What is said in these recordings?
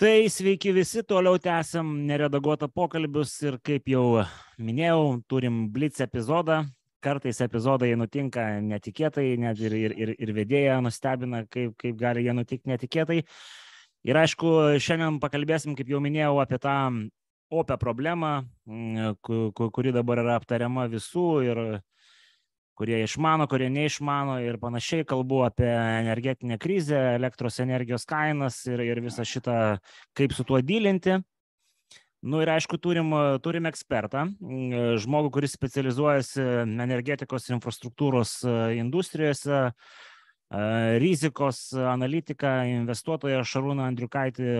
Tai sveiki visi, toliau tęsiam neredaguotą pokalbius ir kaip jau minėjau, turim blitz epizodą. Kartais epizodai nutinka netikėtai, net ir, ir, ir, ir vedėja nustebina, kaip, kaip gali jie nutikti netikėtai. Ir aišku, šiandien pakalbėsim, kaip jau minėjau, apie tą opę problemą, kuri dabar yra aptariama visų ir kurie išmano, kurie neišmano ir panašiai. Kalbu apie energetinę krizę, elektros energijos kainas ir, ir visą šitą, kaip su tuo dylinti. Nu ir aišku, turim, turim ekspertą, žmogų, kuris specializuojasi energetikos infrastruktūros industrijose, rizikos analitiką, investuotoją Šarūną Andriukaitį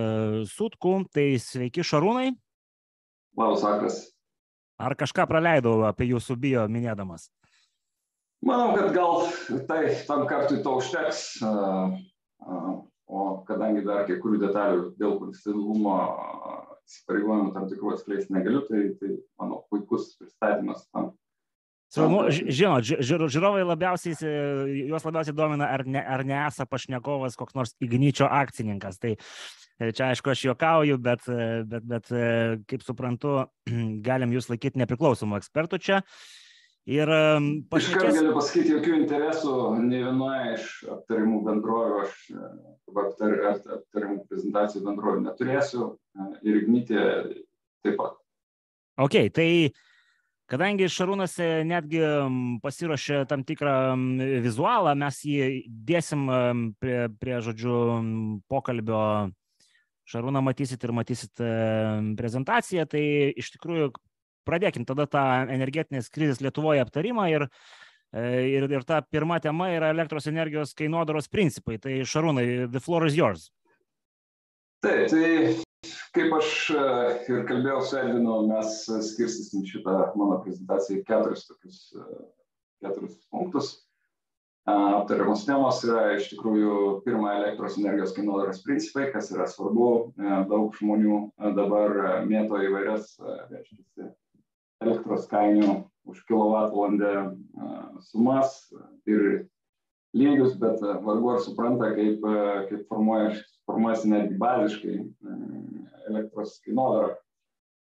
Sutkų. Tai sveiki Šarūnai. Labas vakaras. Ar kažką praleidau apie jūsų bio minėdamas? Manau, kad gal tai tam kartui to užteks, o kadangi dar kai kurių detalių dėl konfidencialumo įsipareigojimų tam tikrų atskleisti negaliu, tai, tai manau, puikus pristatymas tam. Nu, žinot, žiūrovai labiausiai, juos labiausiai domina, ar, ne, ar nesą pašnekovas koks nors Ignyčio akcininkas. Tai e, čia aišku, aš juokauju, bet, bet, bet kaip suprantu, galim jūs laikyti nepriklausomų ekspertų čia. Ir pašnekės... Iškart galiu pasakyti, jokių interesų ne vienoje iš aptarimų bendrovių, aš e, aptar, aptarimų prezentacijų bendrovių neturėsiu e, ir Ignytė taip pat. Ok, tai kadangi Šarūnas e, netgi pasiruošė tam tikrą vizualą, mes jį dėsim prie, prie žodžiu, pokalbio. Šarūną matysit ir matysit prezentaciją, tai iš tikrųjų pradėkim tada tą energetinės krizės Lietuvoje aptarimą ir, e, ir, ir ta pirma tema yra elektros energijos kainodaros principai. Tai Šarūnai, the floor is yours. Taip, tai kaip aš e, ir kalbėjau su Edvinu, mes skirstysim šitą mano prezentaciją į keturis tokius e, keturis punktus. Aptariamos temos yra iš tikrųjų pirma elektros energijos kainodaros principai, kas yra svarbu. Daug žmonių dabar mėto įvairias, reiškia, elektros kainų už kilovatvalandę sumas ir lygius, bet vargu ar supranta, kaip, kaip formuojasi netgi baziškai elektros kainodara.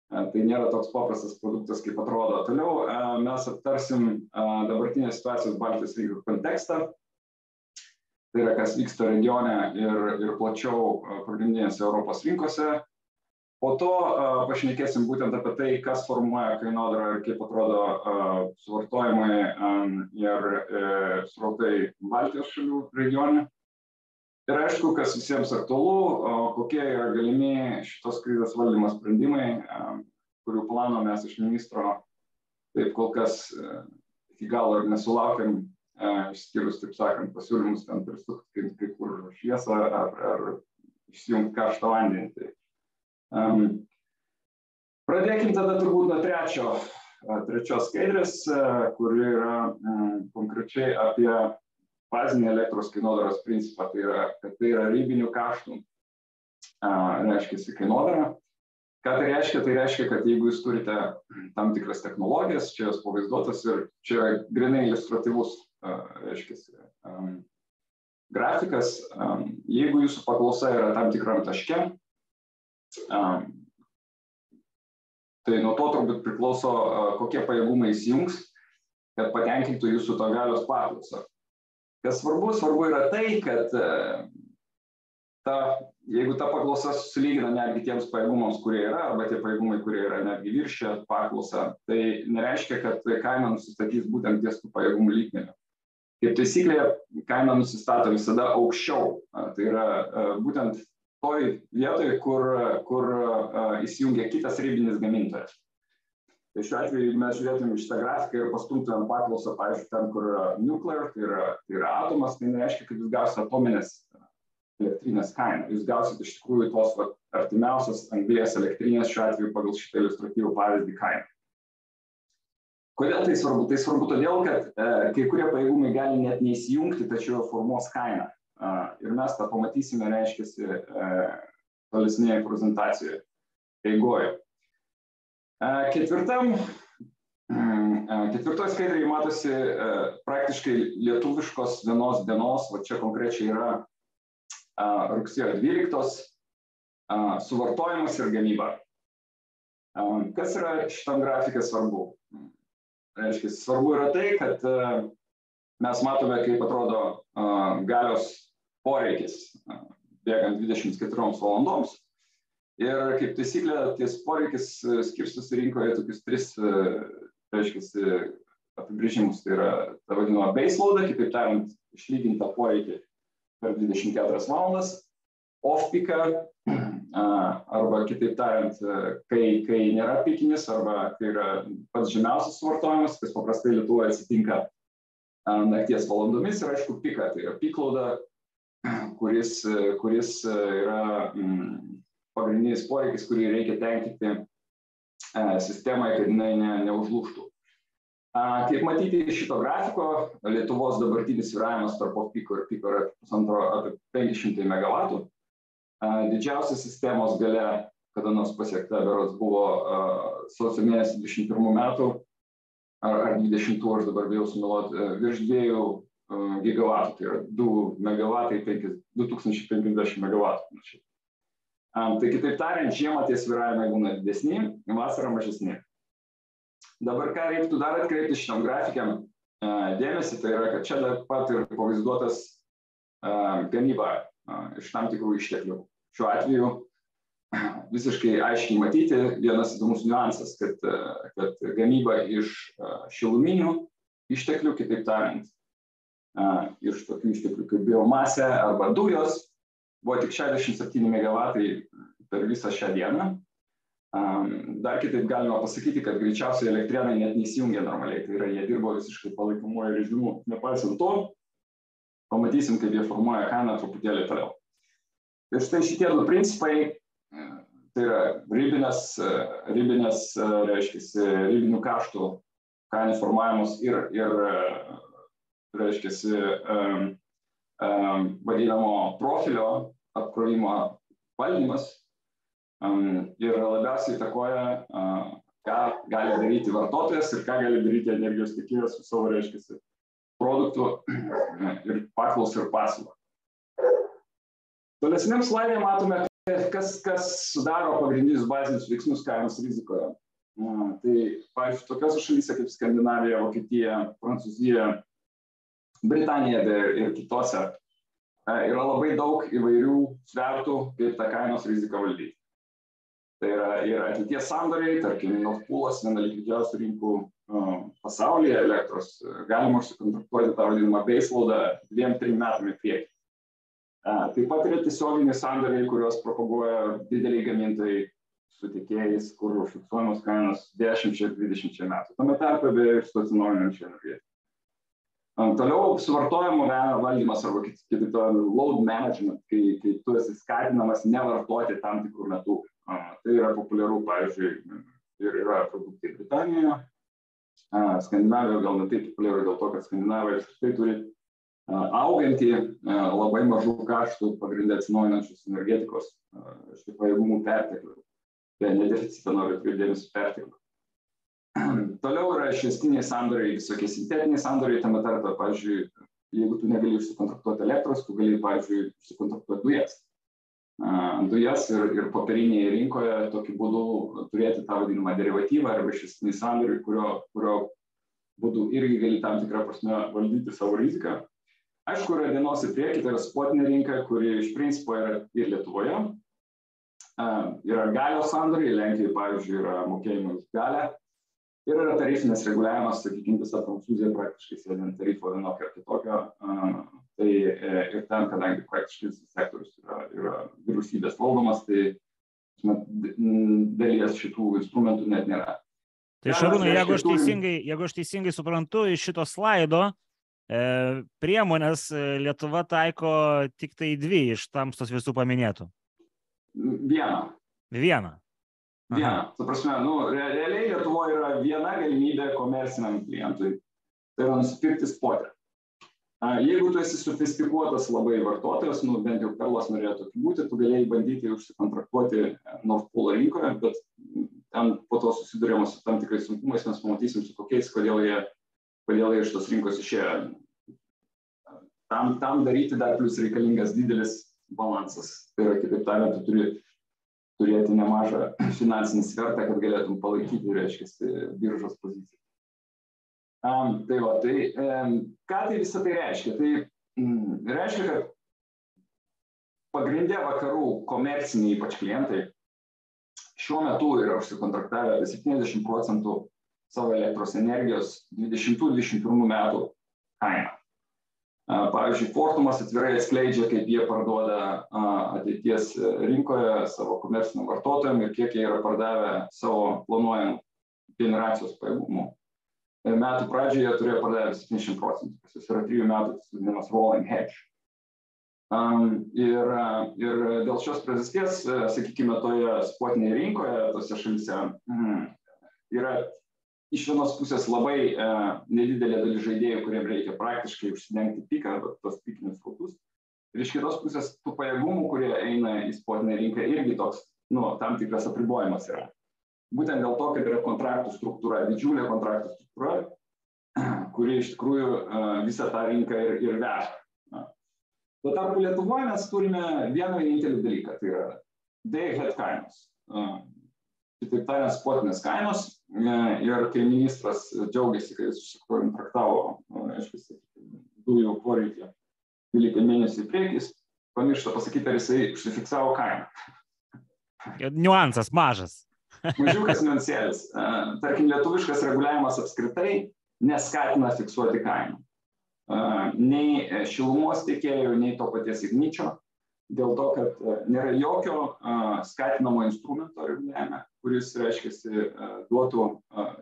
Tai nėra toks paprastas produktas, kaip atrodo. Toliau mes aptarsim dabartinės situacijos Baltijos lygio kontekstą. Tai yra, kas vyksta regione ir, ir plačiau pagrindinėse Europos rinkose, Po to pašnekėsim būtent apie tai, kas formuoja kainodarą ir kaip atrodo suvartojimai ir e, srautai Baltijos šalių regione. Ir aišku, kas visiems aktualu, kokie yra galimi šitos krizės valdymo sprendimai, kurių plano mes iš ministro taip kol kas e, iki galo ir nesulaukėm, išskyrus, taip sakant, pasiūlymus ten prisukti kai kur šviesą ar, ar išsijungti karštą vandenį. Tai Um, pradėkim tada turbūt nuo trečio, trečios skaidrės, kuri yra um, konkrečiai apie bazinį elektros kainodaros principą, tai yra, kad tai yra rybinių kaštų, reiškia, kainodara. Ką tai reiškia? Tai reiškia, kad jeigu jūs turite tam tikras technologijas, čia jos pavaizduotas ir čia yra grinai iliustratyvus, reiškia, um, grafikas, um, jeigu jūsų paklausa yra tam tikram taške, Tai nuo to turbūt priklauso, kokie pajėgumai įsijungs, kad patenkintų jūsų to galios paklausą. Kas svarbu, svarbu yra tai, kad ta, jeigu ta paklausa susilygina netgi tiems pajėgumams, kurie yra, arba tie pajėgumai, kurie yra netgi viršė paklausą, tai nereiškia, kad kaina nusistatys būtent ties tų pajėgumų lygmenių. Kaip taisyklė, kaina nusistato visada aukščiau. Tai yra būtent toj vietoj, kur, kur įsijungia kitas rybinis gamintojas. Tai šiuo atveju, mes žiūrėtume šitą grafiką ir pastumtumėm paklausą, pavyzdžiui, ten, kur yra nuclear, tai yra, tai yra atomas, tai nereiškia, kad jūs gausite atominės elektrinės kainą. Jūs gausite iš tikrųjų tos va, artimiausios anglės elektrinės, šiuo atveju pagal šitą iliustratyvų pavyzdį kainą. Kodėl tai svarbu? Tai svarbu todėl, kad e, kai kurie pajėgumai gali net neįsijungti, tačiau formuos kainą. Ir mes tą pamatysime, reiškia, tolesnėje prezentacijoje eigoje. Ketvirtam, ketvirtoje skaidrėje matosi praktiškai lietuviškos vienos dienos, va čia konkrečiai yra rugsėjo 12 suvartojimas ir gamyba. Kas yra šitam grafikė svarbu? Reiškia, svarbu yra tai, kad mes matome, kaip atrodo galios poreikis bėgant 24 valandoms. Ir kaip taisyklė, ties poreikis skirstosi rinkoje tokius tris, reiškia, apibrėžimus. Tai yra ta vadinama baseload, kitaip tariant, išlygintą poreikį per 24 valandas, off-piką, arba kitaip tariant, kai, kai nėra pikinis, arba kai yra pats žemiausias suvartojimas, kas paprastai Lietuvoje atsitinka nakties valandomis ir aišku pika, tai yra piklauda, kuris, kuris yra mm, pagrindinis poreikis, kurį reikia tenkinti sistemai, kad jinai ne, neužlūštų. Kaip matyti iš šito grafiko, Lietuvos dabartinis sviravimas tarp piko ir piko yra pusantro apie 500 MW. Didžiausia sistemos gale, kada nors pasiekta, berods buvo sausio mėnesį 21 metų, ar, ar 20, aš dabar bijau sumeluoti, virš 2 gigavatų, tai yra 2 MW, 2050 MW. Tai kitaip tariant, žiemą tie sviravimai būna didesni, vasarą mažesni. Dabar ką reiktų dar atkreipti šitam grafikiam dėmesį, tai yra, kad čia dar pat ir pavaizduotas gamyba iš tam tikrų išteklių. Šiuo atveju visiškai aiškiai matyti vienas įdomus niuansas, kad, kad gamyba iš šiluminių išteklių, kitaip tariant, iš tokių išteklių kaip biomasė arba dujos, buvo tik 67 MW per visą šią dieną. Dar kitaip galima pasakyti, kad greičiausiai elektrienai net neįsijungia normaliai, tai yra jie dirbo visiškai palaikomuoju režimu. Nepaisant to, pamatysim, kaip jie formuoja kainą truputėlį toliau. Ir štai šitie du principai, tai yra ribinės, ribinės reiškia, ribinių kaštų kainų formavimus ir, ir reiškia, um, vadinamo profilio apkrovimo valdymas ir labiausiai įtakoja, ką gali daryti vartotojas ir ką gali daryti energijos tiekėjas su savo, reiškia, produktų ir paklausą ir pasiūlą. Tolesniam slaidė matome, kas, kas sudaro pagrindinius bazinius veiksmus kainos rizikoje. Tai, pavyzdžiui, tokiose šalyse kaip Skandinavija, Vokietija, Prancūzija, Britanija ir kitose yra labai daug įvairių svertų, kaip tą kainos riziką valdyti. Tai yra ir ateities sandoriai, tarkim, Nord Poolas, viena likvidžiausių rinkų pasaulyje elektros, galima užsikontraktuoti tą vadinamą baseloadą dviem, trim metam į priekį. Taip pat yra tiesioginiai sandoriai, kuriuos propaguoja dideliai gamintojai su tiekėjais, kur užfiksuojamos kainos 10-20 metų. Tame tarpe beje ir su atsinaujinančia energetika. Toliau suvartojimo valdymas arba kitaip tariant load management, kai, kai tu esi skatinamas nevartoti tam tikrų metų Tai yra populiaru, pavyzdžiui, ir yra produktai Britanijoje. Skandinavijoje gal ne taip populiaru dėl to, kad Skandinavija apskritai turi augantį labai mažų kaštų pagrindę atsinaujinančios energetikos šių pajėgumų perteklių. Tai nedeficitą noriu atkreipti dėmesį perteklių. Toliau yra išvestiniai sandoriai, visokie sintetiniai sandoriai, tame tarpe, pavyzdžiui, jeigu tu negali užsikontraktuoti elektros, tu gali, pavyzdžiui, užsikontraktuoti dujas dujas ir, ir popierinėje rinkoje tokiu būdu turėti tą vadinamą derivatyvą arba išvestinį sandorį, kurio, kurio būdu irgi gali tam tikrą prasme valdyti savo riziką. Aišku, yra dienos į priekį, tai yra spotinė rinka, kuri iš principo yra ir Lietuvoje. Yra galios sandoriai, Lenkijoje, pavyzdžiui, yra mokėjimai už galę. Ir yra tarifinis reguliavimas, sakykime, visa Prancūzija praktiškai sėdint tarifo vienokio ar kitokio Tai e, ir ten, kadangi praktiškai visas sektorius yra, yra vyriausybės valdomas, tai dalies šitų instrumentų net nėra. Tai Šarūnai, jeigu aš, teisingai, jeigu aš teisingai suprantu iš šito slaido, e, priemonės e, Lietuva taiko tik tai dvi iš tamstos visų paminėtų. Vieną. Vieną. Vieną. Tu prasme, nu, realiai Lietuvoje yra viena galimybė komerciniam klientui. Tai yra nusipirkti spotę. Jeigu tu esi sofistikuotas labai vartotojas, nu, bent jau Perlas norėjo tokiu būti, tu galėjai bandyti užsikontraktuoti Nord Pool rinkoje, bet ten po to susidurėma su tam tikrais sunkumais, mes pamatysim su kokiais, kodėl jie, kodėl jie iš tos rinkos išėjo. Tam, tam daryti dar plus reikalingas didelis balansas. Tai yra, kitaip tariant, tu turi turėti nemažą finansinį svertą, kad galėtum palaikyti, reiškia, biržos poziciją. Um, tai va, tai um, ką tai visą tai reiškia? Tai mm, reiškia, kad pagrindė vakarų komerciniai ypač klientai šiuo metu yra užsikontraktavę apie 70 procentų savo elektros energijos 2021 metų kainą. Pavyzdžiui, Fortumas atvirai atskleidžia, kaip jie parduoda ateities rinkoje savo komerciniam vartotojams ir kiek jie yra pardavę savo planuojamų generacijos pajėgumų. Metų pradžioje turėjo pardavę 70 procentų, kas yra trijų metų, tas vadinamas rolling hedge. Um, ir, ir dėl šios priežasties, sakykime, toje spotinėje rinkoje, tose šalise, mm, yra iš vienos pusės labai e, nedidelė dalis žaidėjų, kuriems reikia praktiškai užsidengti piką arba tos pikinius srautus. Ir iš kitos pusės tų pajėgumų, kurie eina į spotinę rinką, irgi toks, nu, tam tikras apribojimas yra. Būtent dėl to, kad yra kontraktų struktūra, didžiulė kontraktų struktūra, kuri iš tikrųjų e, visą tą rinką ir, ir veža. Tuo tarpu Lietuvoje mes turime vieną vienintelį dalyką, tai yra day ahead kainos. E, kitaip tariant, spotinės kainos ir kai ministras džiaugiasi, kai jis užsikontraktavo, aišku, dujų poreikį 12 mėnesių į priekis, pamiršta pasakyti, ar jisai užsifiksavo kainą. Niuansas mažas. Mažiukas niuansėlis. E, tarkim, lietuviškas reguliavimas apskritai neskatina fiksuoti kainą. E, nei šilumos tiekėjų, nei to paties igničio dėl to, kad e, nėra jokio skatinamo instrumento reguliavime, kuris, reiškia, e, duotų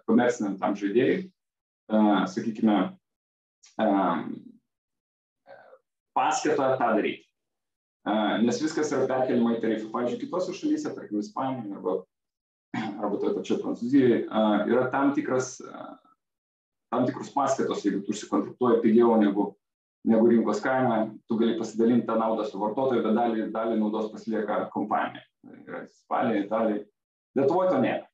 komerciniam tam žaidėjai, sakykime, paskatą tą daryti. Nes viskas yra perkeliama į tarifą. Pavyzdžiui, kitose šalyse, tarkim, Ispanijoje arba, arba toje pačioje Prancūzijoje, yra tam, tikras, tam tikrus paskatos, jeigu tu užsikontraktuoji pigiau negu negu rinkos kaina, tu gali pasidalinti tą naudą su vartotoju, bet dalį, dalį naudos pasilieka kompanija. Yra Ispanija, Italija. Lietuvoje to nėra.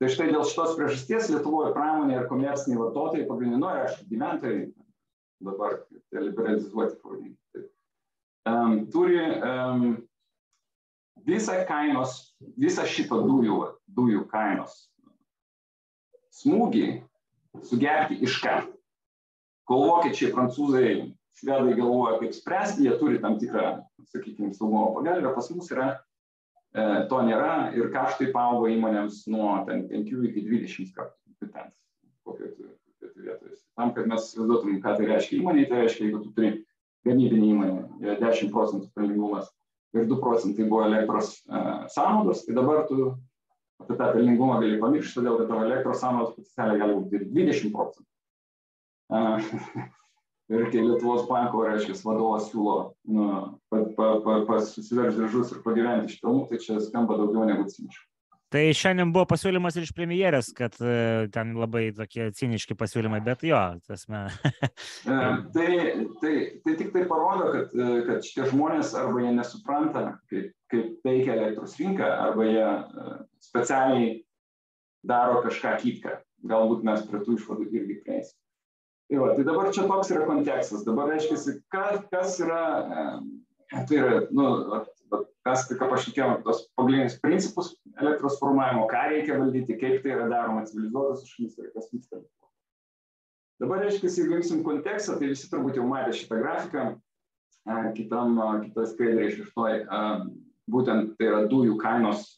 Tai štai dėl šitos priežasties Lietuvoje pramonė ir komerciniai vartotojai pagrindiniai, nu, aišku, gyventojai dabar tai liberalizuoti, pavadinkime. Um, turi um, visą kainos, visą šito dujų, dujų kainos smūgį sugerti iš karto. Kol vokiečiai, prancūzai, švedai galvoja, kaip spręsti, jie turi tam tikrą, sakykime, saugumo pagalbę, pas mus yra, e, to nėra ir kaštai paaugo įmonėms nuo 5 iki 20 kartų. Ten, vietoje. Tam, kad mes įsivaizduotum, ką tai reiškia įmonė, tai reiškia, jeigu tu turi gamybinį įmonę, 10 procentų pelningumas ir 2 procentai buvo elektros e, sąnaudos, tai dabar tu apie tą pelningumą gali pamiršti, todėl kad tavo elektros sąnaudos potencialiai gali būti ir 20 procentų. E, ir kai Lietuvos banko, reiškia, vadovas siūlo nu, pa, pa, pa, pa susiverž diržus ir pagyventi iš pelnų, tai čia skamba daugiau negu ciniškai. Tai šiandien buvo pasiūlymas ir iš premjerės, kad uh, ten labai tokie ciniški pasiūlymai, bet jo, tasme. E, tai, tai, tai tik tai parodo, kad, e, kad šitie žmonės arba jie nesupranta, kaip, kaip veikia elektros rinka, arba jie uh, specialiai daro kažką kitką. Galbūt mes prie tų išvadų irgi prieisim. Tai, va, tai dabar čia toks yra kontekstas. Dabar reiškia, kas, kas yra, e, tai yra, nu, mes tik pašnekėjom tos pagrindinius principus elektros formavimo, ką reikia valdyti, kaip tai yra daroma civilizuotas šalis ir kas vyksta. Dabar, reiškia, jeigu imsim kontekstą, tai visi turbūt jau matė šitą grafiką, e, kitam, kitą skaidrę šeštoj, e, būtent tai yra dujų kainos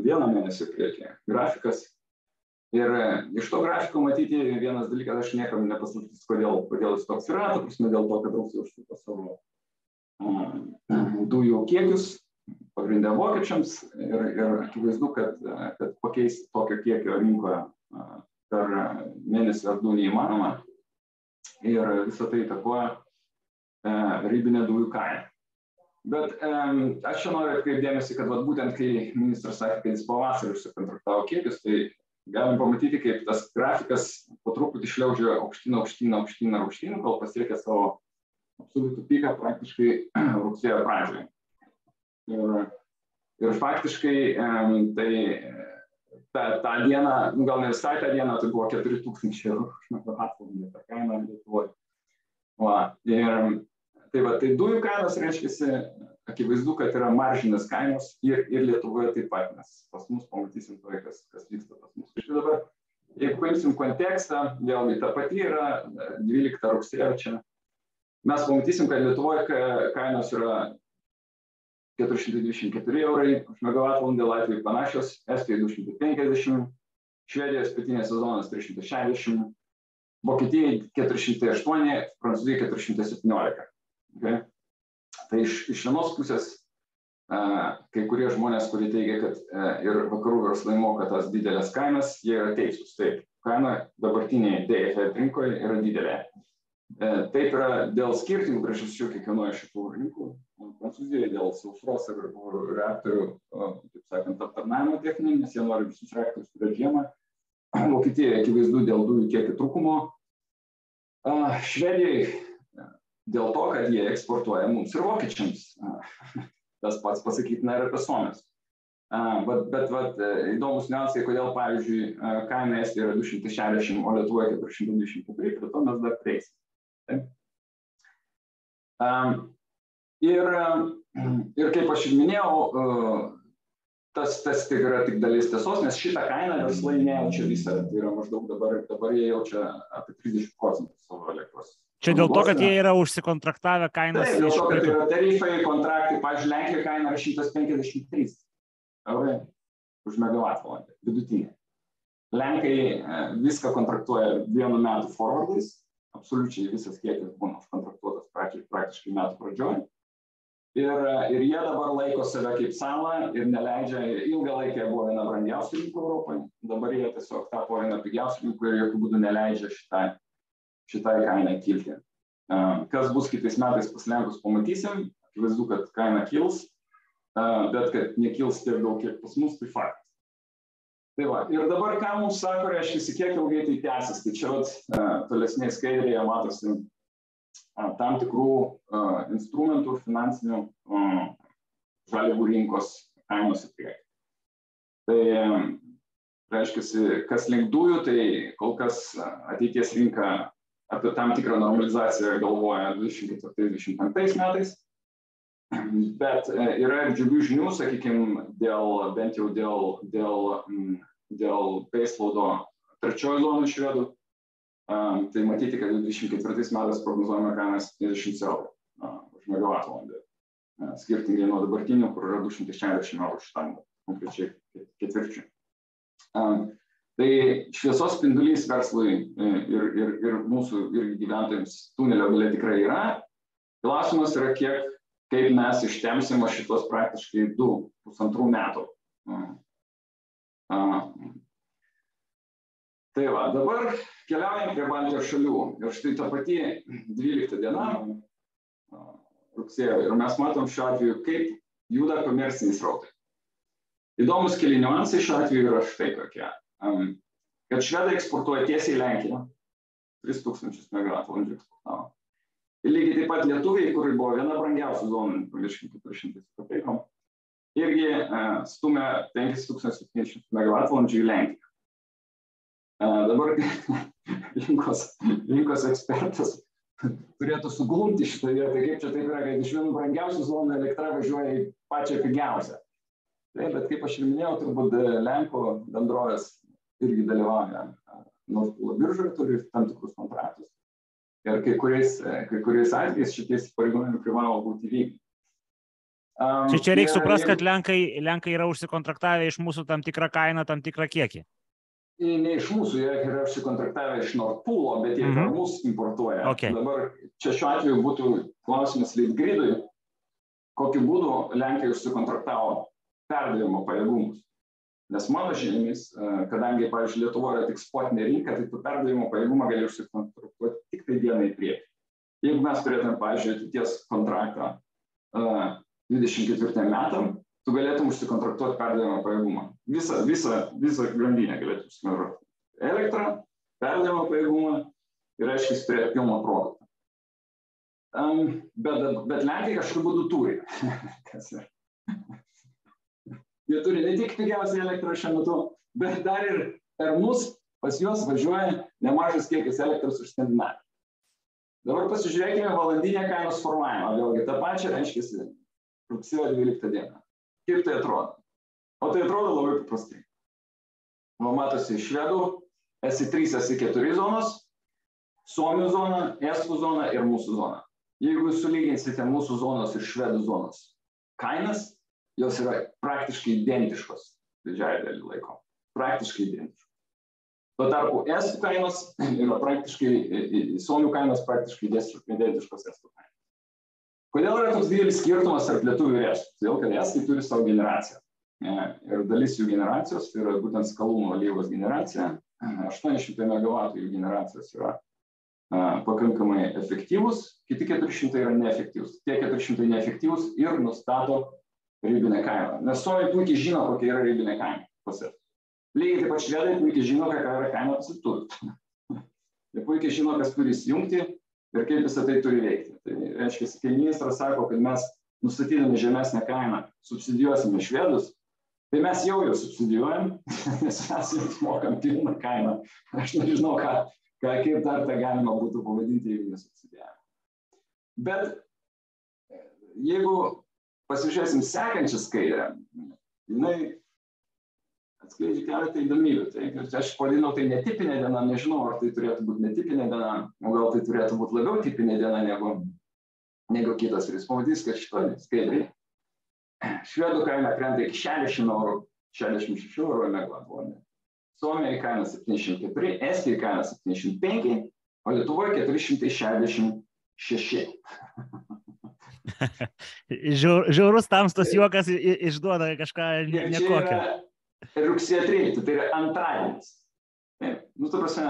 vieną mėnesį priekį grafikas Ir e, iš to grafiko matyti vienas dalykas, aš niekam nepasakysiu, kodėl, kodėl jis toks yra, ta prasme dėl to, kad Rusija užsuko savo dujų kiekius, pagrindę vokiečiams ir, ir akivaizdu, kad, e, kad pakeisti tokio kiekio rinkoje per mėnesį ar du neįmanoma. Ir visą tai įtakoja uh, ribinė dujų kaina. Bet um, aš čia noriu atkreipdėmėsi, kad vat, būtent kai ministras sakė, kad jis pavasarį užsikontraktavo kiekius, tai galim pamatyti, kaip tas grafikas po truputį šliaužia aukštyn, aukštyn, aukštyn, aukštyn, kol pasiekia savo absoliutų piką praktiškai rugsėjo pradžioje. Ir, ir faktiškai tai tą, tą dieną, nu, gal ne visai tą dieną, tai buvo 4000 eurų už megavatvalandę ta kaina Lietuvoje. Va, ir tai va, tai dujų kainos reiškia, akivaizdu, kad yra maržinės kainos ir, ir Lietuvoje taip pat, nes pas mus pamatysim to, kas, kas vyksta pas mus. Ir dabar, jeigu paimsim kontekstą, vėlgi ta pati yra 12 rugsėjo čia, mes pamatysim, kad Lietuvoje kainos yra 424 eurai už megavatvalandę, Latvijai panašios, Estijoje 250, Švedijos pietinės sezonas 360, Vokietijai 408, Prancūzijai 417. Okay? Tai iš, iš vienos pusės kai kurie žmonės, kurie teigia, kad ir vakarų verslai moka tas didelės kainas, jie yra teisūs. Taip, kaina dabartinėje DFL rinkoje yra didelė. Taip yra dėl skirtingų priežasčių kiekvienoje šitų rinkų. Prancūzijoje dėl sausros ir reaktorių, taip sakant, aptarnavimo techninį, nes jie nori visus reaktorius turėti žiemą. Vokietijoje akivaizdu dėl dujų kiekio trūkumo. Švedijai dėl to, kad jie eksportuoja mums ir vokiečiams. Tas pats pasakytina ir apie Suomės. Bet, bet, bet įdomus niuansai, kodėl, pavyzdžiui, kaina Estijoje yra 260, o Lietuvoje 424, prie to mes dar prieisim. Taip? Ir, ir kaip aš ir minėjau, tas, tas tik yra tik dalis tiesos, nes šitą kainą verslai nejaučia visą, tai yra maždaug dabar, dabar jie jaučia apie 30 procentų savo elektros Čia dėl to, kad jie yra užsikontraktavę kainas. Taip, dėl to, kad yra tarifai, kontraktai, pavyzdžiui, Lenkijoje kaina yra 153 eurai už megavatvalandę, vidutinė. Lenkai viską kontraktuoja vienu metu forwardais, absoliučiai visas kiekis būna užkontraktuotas praktiškai metų pradžioje. Ir, ir jie dabar laiko save kaip salą ir neleidžia, ilgą laiką buvo viena brangiausių rinkų Europoje, dabar jie tiesiog tapo viena pigiausių rinkų ir jokių būdų neleidžia šitai šitai kainai kilti. Kas bus kitais metais pas Lenkus pamatysim, akivaizdu, kad kaina kils, bet kad nekils tiek daug, kiek pas mus, tai faktas. Tai va, ir dabar ką mums sako, reiškia, kiek ilgai tai tęsis. Tai čia vat, tolesnėje skaidrėje matosi tam tikrų instrumentų finansinių žaliavų rinkos kainos į priekį. Tai reiškia, kas link dujų, tai kol kas ateities rinka apie tam tikrą normalizaciją galvoja 2025 metais. Bet e, yra džiugių žinių, sakykime, dėl, bent jau dėl, dėl, dėl baseloado trečiojo zonų švedų. Um, tai matyti, kad 2024 metais prognozuojama kaina 70 eurų už megavatvalandę. Skirtingai nuo dabartinių, kur yra 260 eurų šitam konkrečiai ketvirčiui. Tai šviesos spindulys verslui e, ir, ir, ir mūsų ir gyventojams tunelio gale tikrai yra. Klausimas yra, kiek, kaip mes ištemsim šitos praktiškai du, pusantrų metų. Tai va, dabar keliaujam prie Baltijos šalių. Ir štai ta pati 12 diena, rugsėjo. Ir mes matom šiuo atveju, kaip juda komerciniai srautai. Įdomus keli niuansai šiuo atveju yra štai tokie kad švedai eksportuoja tiesiai į Lenkiją. 3000 MWh eksportavo. Ir lygiai taip pat lietuviai, kur buvo viena brangiausių zonų, pavirškim 400 kopeikom, irgi uh, stumia 5700 MWh į Lenkiją. Uh, dabar rinkos, rinkos ekspertas turėtų suglumti šitą vietą, kaip čia taip yra, kad iš vienų brangiausių zonų elektra važiuoja į pačią pigiausią. Taip, bet kaip aš ir minėjau, turbūt Lenkų bendrovės irgi dalyvauja Nord Pool biržoje, turi tam tikrus kontraktus. Ir kai kuriais, kai kuriais atvejais šitie įsipareigojimai privalo būti vykdyti. Um, čia, čia reikia suprasti, kad Lenkai, Lenkai yra užsikontraktavę iš mūsų tam tikrą kainą, tam tikrą kiekį. Ne iš mūsų, jie yra užsikontraktavę iš Nord Pool, bet jie mm -hmm. mus importuoja. Okay. Dabar čia šiuo atveju būtų klausimas Litgridui, kokiu būdu Lenkai užsikontraktavo perdavimo pajėgumus. Nes mano žiniomis, e, kadangi, pavyzdžiui, Lietuva yra tik spotinė rinka, tai tu perdavimo pajėgumą gali užsikontraktuoti tik tai dieną į priekį. Jeigu mes turėtume, pavyzdžiui, ateities kontraktą uh, e, 24 metam, tu galėtum užsikontraktuoti perdavimo pajėgumą. Visą, visą, visą grandinę galėtum užsikontraktuoti. Elektrą, perdavimo pajėgumą ir, aiškiai, turėti pilną produktą. Um, bet, bet Lenkai kažkokiu būdu turi. Jie turi ne tik pigiausią elektrą šiuo metu, bet dar ir per mus pas juos važiuoja nemažas kiekis elektros iš Skandinavijos. Dabar pasižiūrėkime valandinę kainos formavimą. Vėlgi tą pačią, reiškia, rugsėjo 12 dieną. Kaip tai atrodo? O tai atrodo labai paprastai. Va matosi švedų, S3, S4 zonos, Suomių zona, Estų zona ir mūsų zona. Jeigu sulyginsite mūsų zonos ir švedų zonos kainas, jos yra praktiškai identiškos didžiąją dalį laiko. Praktiškai identiškos. Tuo tarpu estų kainos yra praktiškai, suomių kainos praktiškai identiškos estų kainos. Kodėl yra toks didelis skirtumas tarp lietuvių ir estų? Todėl, kad estai turi savo generaciją. Ir dalis jų generacijos, tai yra būtent skalūnų alyvos generacija, 800 MW jų generacijos yra pakankamai efektyvūs, kiti 400 yra neefektyvūs. Tie 400 neefektyvūs ir nustato ribinę kainą. Nes suomiai puikiai žino, kokia yra ribinė kaina pas jas. Lygiai taip pat švedai puikiai žino, kokia yra kaina pas lietuvių. Jie puikiai žino, kas turi įsijungti ir kaip visą tai turi veikti. Tai reiškia, kai ministras sako, kad mes nustatydami žemesnę kainą subsidijuosime švedus, tai mes jau jau subsidijuojam, nes mes jiems mokam pilną kainą. Aš nežinau, ką, ką kaip dar tą galima būtų pavadinti, jeigu nesubsidijavim. Bet jeigu pasižiūrėsim sekančią skaidrę, jinai atskleidžia keletą įdomybių. Tai aš pavadinau tai netipinė diena, nežinau, ar tai turėtų būti netipinė diena, o gal tai turėtų būti labiau tipinė diena negu, negu kitas. Ir jūs pamatysite, kad šitoje skaidrėje švedų kaina krenta iki 60 eurų, 66 eurų megavatvalandę. Suomijoje kaina 704, Estijoje kaina 705, o Lietuvoje 466. Žiaurus tamstos juokas išduoda kažką. Ne rugsėjo 13, tai yra antradienis. Nu, tu prasme,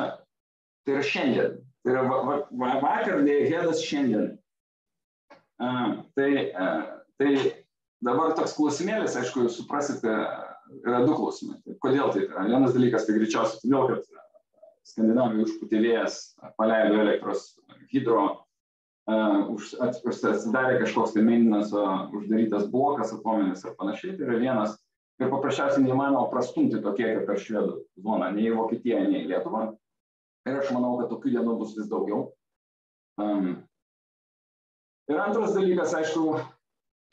tai yra šiandien. Tai yra va, va, vakar, dėjedas šiandien. Uh, tai, uh, tai dabar toks klausimėlis, aišku, jūs suprasite, yra du klausimai. Tai kodėl tai yra? Vienas dalykas, tai greičiausiai todėl, kad Skandinavijai užpūtė vėjas, paleido elektros hidro atsidarė kažkoks tai uh, uždarytas blokas atominis ar panašiai, tai yra vienas ir paprasčiausiai neįmanoma prastumti to kiekio per švedų zoną, nei į Vokietiją, nei į Lietuvą. Ir aš manau, kad tokių dienų bus vis daugiau. Um, ir antras dalykas, aišku,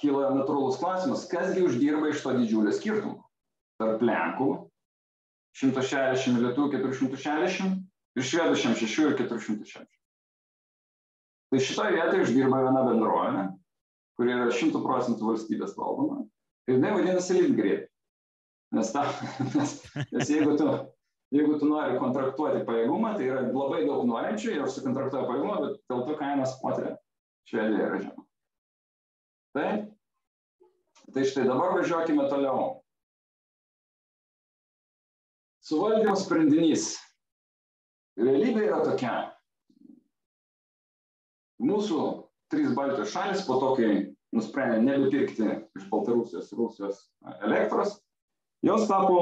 kyla natūralus klausimas, kasgi uždirba iš to didžiulio skirtumo tarp Lenkų 160 lietuvių 460 ir švedų 66 ir 460. Tai šitoje vietoje uždirba viena bendrovė, kuri yra 100 procentų valstybės valdoma ir jinai vadinasi Litgrid. Nes, ta, nes, nes jeigu, tu, jeigu tu nori kontraktuoti pajėgumą, tai yra labai daug norinčių, jie užsikontraktuoja pajėgumą, bet dėl to kainas patiria Švedija yra žema. Tai, tai štai dabar važiuokime toliau. Suvaldymo sprendinys. Realybė yra tokia mūsų trys Baltijos šalis po to, kai nusprendė nebepirkti iš Baltarusijos Rusijos elektros, jos tapo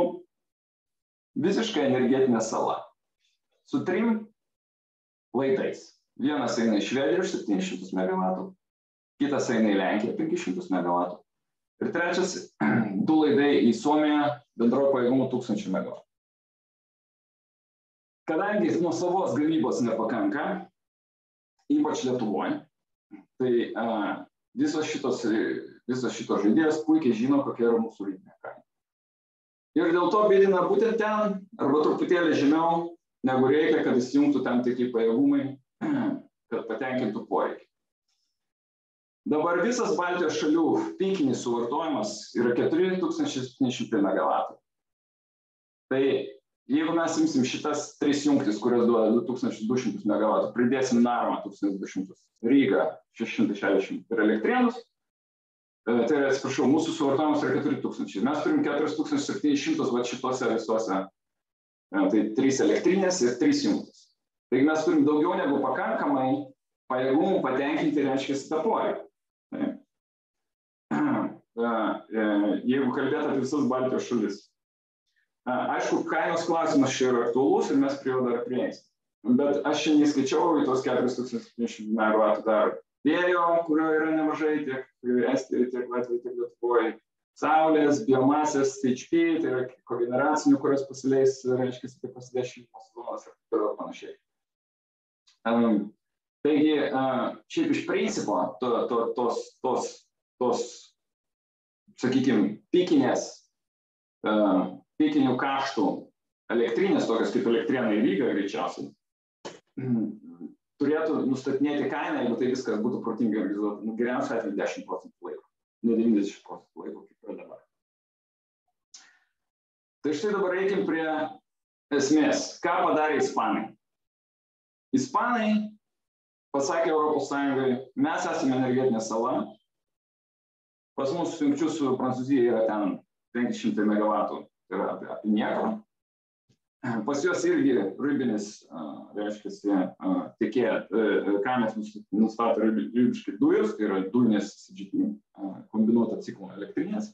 visiškai energetinė sala su trim laidais. Vienas eina į Švediją už 700 MW, kitas eina į Lenkiją 500 MW ir trečias du laidai į Suomiją bendrojo pajėgumo 1000 MW. Kadangi nuo savos gamybos nepakanka, ypač Lietuvoje. Tai a, visos šitos, visos šitos žaidėjas puikiai žino, kokia yra mūsų ribinė kaina. Ir dėl to bėdina būtent ten, arba truputėlį žemiau, negu reikia, kad įsijungtų tam tikri pajėgumai, kad patenkintų poreikį. Dabar visas Baltijos šalių pikinis suvartojimas yra 4700 MW. Tai jeigu mes imsim šitas tris jungtis, kurios duoda 2200 MW, pridėsim Narmą 1200, Rygą 660 ir Elektrienus, tai yra, atsiprašau, mūsų suvartojimas yra 4000. Mes turim 4700 va šitose visose, tai trys elektrinės ir trys jungtis. Taigi mes turim daugiau negu pakankamai pajėgumų patenkinti, reiškia, tą poreikį. Jeigu kalbėt apie visas Baltijos šalis, Aišku, kainos klausimas čia yra aktuolus ir mes prie jo dar prieisim. Bet aš šiandien skaičiau į tos 4700 MW dar vėjo, kurio yra nemažai tiek Estijoje, tiek Latvijoje, tiek Lietuvoje. Saulės, biomasės, HP, tai yra kogeneracinių, kurios pasileis, reiškia, pasidės šildymo sezonas ir taip toliau panašiai. Um, taigi, uh, šiaip iš principo to, to, tos, tos, tos sakykime, pikinės, uh, pikinių kaštų elektrinės, tokios kaip elektrėnai lyga greičiausiai, turėtų nustatinėti kainą, jeigu tai viskas būtų protingai organizuota, nu, geriausiu atveju 10 procentų laiko, ne 90 procentų laiko, kaip yra dabar. Tai štai dabar reikim prie esmės. Ką padarė Ispanai? Ispanai pasakė Europos Sąjungai, mes esame energetinė sala, pas mus jungčių su Prancūzija yra ten 500 MW, tai yra apie, apie nieką. Pas juos irgi rybinis, reiškia, tikėję, kainas nustato rybiškai dujos, tai yra dujinės CGT, kombinuota ciklo elektrinės.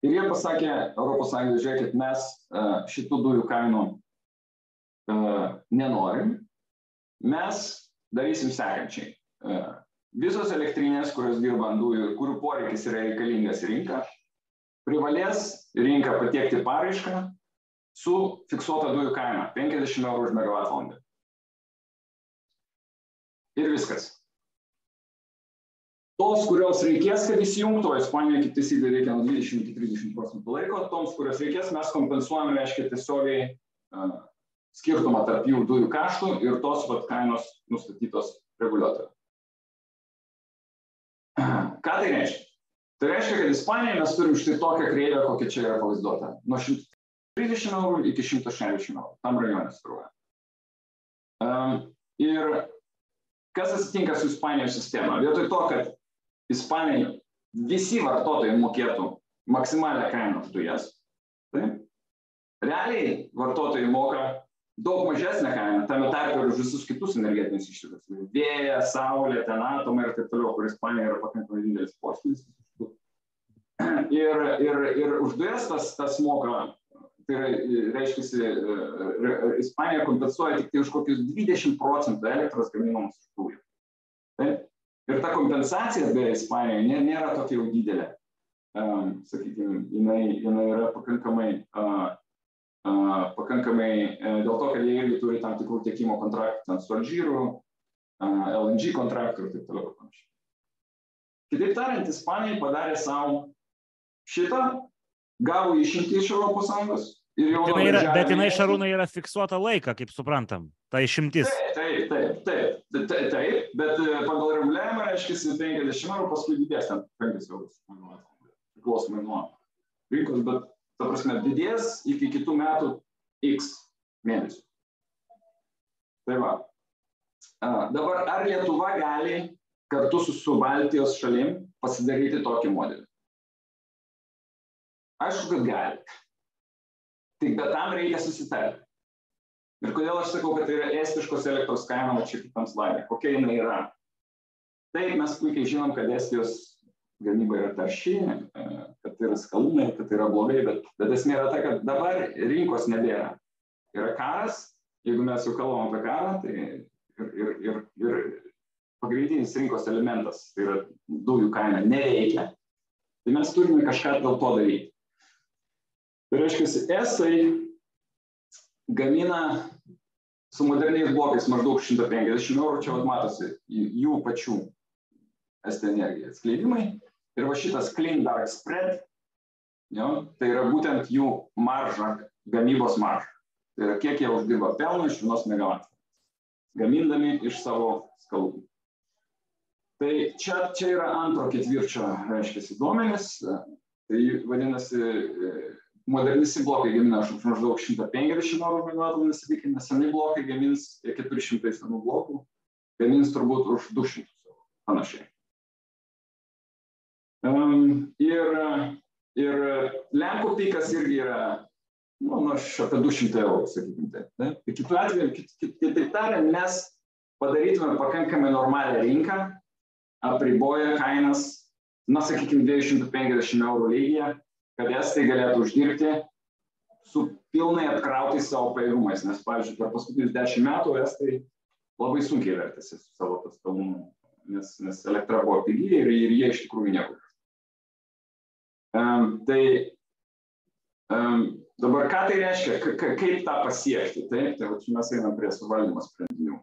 Ir jie pasakė Sąjungai, žiūrėkit, mes šitų dujų kainų nenorim, mes darysim sekančiai. Visos elektrinės, kurios dirba ant dujų ir kurių poreikis yra reikalingas rinka, privalės rinką patiekti paraišką su fiksuota dujų kaina 50 eurų už megavatvalandę. Ir viskas. Tos, kurios reikės, kad įsijungtų, o Ispanijoje kaip taisyklė reikia nuo 20 iki 30 procentų laiko, toms, kurios reikės, mes kompensuojame, reiškia, tiesiogiai uh, skirtumą tarp jų dujų kaštų ir tos vat, kainos nustatytos reguliuotojo. Ką tai reiškia? Tai reiškia, kad Ispanijoje mes turim štai tokią kreivę, kokia čia yra pavaizduota. Nuo 130 eurų iki 160 eurų. Tam rajone sviruoja. Um, ir kas atsitinka su Ispanijos sistema? Vietoj to, kad Ispanijai visi vartotojai mokėtų maksimalią kainą už dujas, tai realiai vartotojai moka daug mažesnę kainą, tame tarpe ir už visus kitus energetinius išteklius. Vėja, saulė, ten atomai ir taip toliau, kur Ispanija yra pakankamai didelis portfelis. Ir, ir, ir už dujas tas, tas moka, tai reiškia, Ispanija kompensuoja tik tai už kokius 20 procentų elektros gaminamos iš dujų. Taip? Ir ta kompensacija beje Ispanijoje nėra tokia jau didelė. Um, sakykime, jinai, jinai yra pakankamai uh, pakankamai e, dėl to, kad jie irgi turi tam tikrų tiekimo kontraktų su Alžyru, LNG kontraktų ir taip toliau ir panašiai. Kitaip tariant, Ispanija padarė savo šitą, gavo išimtį iš Sąjungos ir jau... Bet jinai, bet jinai Šarūnai yra fiksuota laiką, kaip suprantam, ta išimtis. Taip, taip, taip, taip, taip, taip bet e, pagal reguliavimą reiškia 50 eurų, paskui didės ten 5 eurus, priklausomai nuo rinkos, bet ta prasme, didės iki kitų metų X mėnesių. Tai va. Dabar ar Lietuva gali kartu su, su Baltijos šalim pasidaryti tokį modelį? Aišku, kad gali. Tik bet tam reikia susitarti. Ir kodėl aš sakau, kad tai yra estiškos elektros kaina, va čia kitam slaidė, kokia jinai yra. Taip, mes puikiai žinom, kad Estijos gamyba yra tarši, e, kad tai yra skalūnai, kad tai yra blogai, bet, bet esmė yra ta, kad dabar rinkos nebėra. Yra karas, jeigu mes jau kalbam apie karą, tai ir, ir, ir, ir pagrindinis rinkos elementas, tai yra dujų kaina, neveikia. Tai mes turime kažką dėl to daryti. Tai reiškia, esai gamina su moderniais blokais maždaug 150 eurų, čia vat matosi jų pačių ST energija atskleidimai Ir va šitas clean dark spread, jo, tai yra būtent jų marža, gamybos marža. Tai yra kiek jie uždirba pelno iš vienos megavatų, gamindami iš savo skalų. Tai čia, čia yra antro ketvirčio, reiškia, duomenys. Tai vadinasi, modernisi blokai gamina už maždaug 150 eurų megavatvalandę, sakykime, seni blokai gamins 400 senų blokų, gamins turbūt už 200 eurų, panašiai. Um, ir, ir Lenkų pikas irgi yra, nu, nu apie 200 eurų, sakykime taip. Ne? Tai kitų atveju, kit, kit, kitaip tariant, mes padarytume pakankamai normalią rinką, apriboję kainas, na, sakykime, 250 eurų lygyje, kad estai galėtų uždirbti su pilnai apkrautais savo pajėgumais, nes, pavyzdžiui, per paskutinius 10 metų estai labai sunkiai vertėsi su savo tas pelnu, nes, nes elektra buvo pigi ir, ir jie iš tikrųjų niekur. Um, tai um, dabar ką tai reiškia, kaip tą pasiekti? Taip, tai va, mes einam prie suvaldymo sprendinių.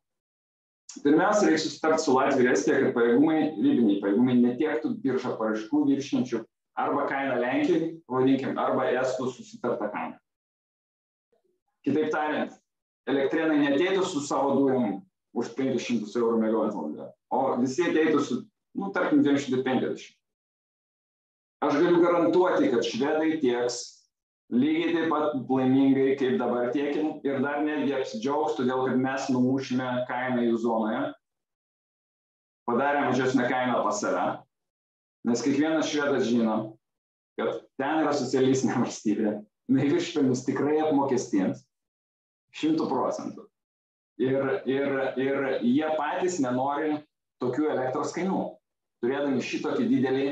Pirmiausia, reikia susitarti su Latvija ir Estija, kad pajėgumai, ribiniai pajėgumai netiektų biržą paraškų viršinčių arba kainą Lenkijai, pavadinkim, arba Estų susitartą kainą. Kitaip tariant, elektrėnai neteitų su savo dujom už 500 eurų megavatvalandę, o visi ateitų su, nu, tarkim, 250. Aš galiu garantuoti, kad švedai tieks lygiai taip pat laimingai, kaip dabar tiekim ir dar netgi apsidžiaugs, todėl kad mes numušime kainą jų zonoje, padarė mažesnę kainą pas save, nes kiekvienas švedas žino, kad ten yra socialistinė valstybė, jinai viršpelnius tikrai apmokestins šimtų procentų. Ir, ir, ir jie patys nenori tokių elektros kainų, turėdami šitokį didelį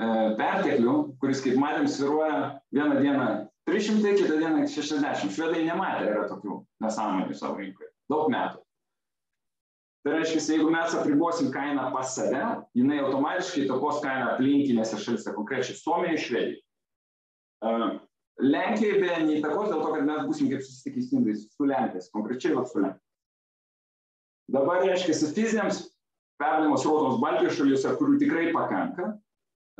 E, perteklių, kuris, kaip matėm, sviruoja vieną dieną 300, kitą dieną 60. Švedai nematė yra tokių nesąmonių savo rinkoje. Daug metų. Tai reiškia, jeigu mes apribosim kainą pas save, jinai automatiškai įtakos kainą aplinkinėse šalise, konkrečiai Suomijoje, Švedijoje. Uh, Lenkijai beje neįtakos dėl to, kad mes būsim kaip susitikysindai su Lenkais, konkrečiai va su Lenkais. Dabar reiškia, fiziniams perdavimo srautams Baltijos šalyse, kurių tikrai pakanka,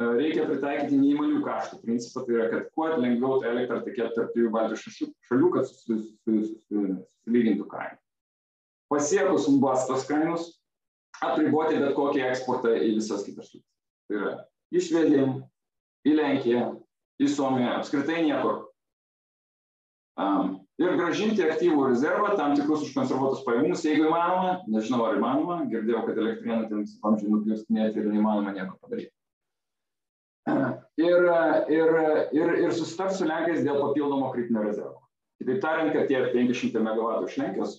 E, reikia pritaikyti neįmonių kaštų principą, tai yra, kad kuo lengviau tą elektrą tekėtų tarp trijų Baltijos šalių, kad susilygintų kainą. Pasiekus bastos kainos, apriboti bet kokį eksportą į visas kitas šalis. Tai yra į Švediją, į Lenkiją, į Suomiją, apskritai niekur. Um, ir gražinti aktyvų rezervą, tam tikrus užkonservuotus pajamus, jeigu įmanoma, nežinau ar įmanoma, girdėjau, kad elektrieną ten vamzdžiai nupirstinėti ir neįmanoma nieko padaryti ir, ir, ir, ir susitars su Lenkais dėl papildomo kritinio rezervo. Kitaip tariant, kad tie 500 MW iš Lenkijos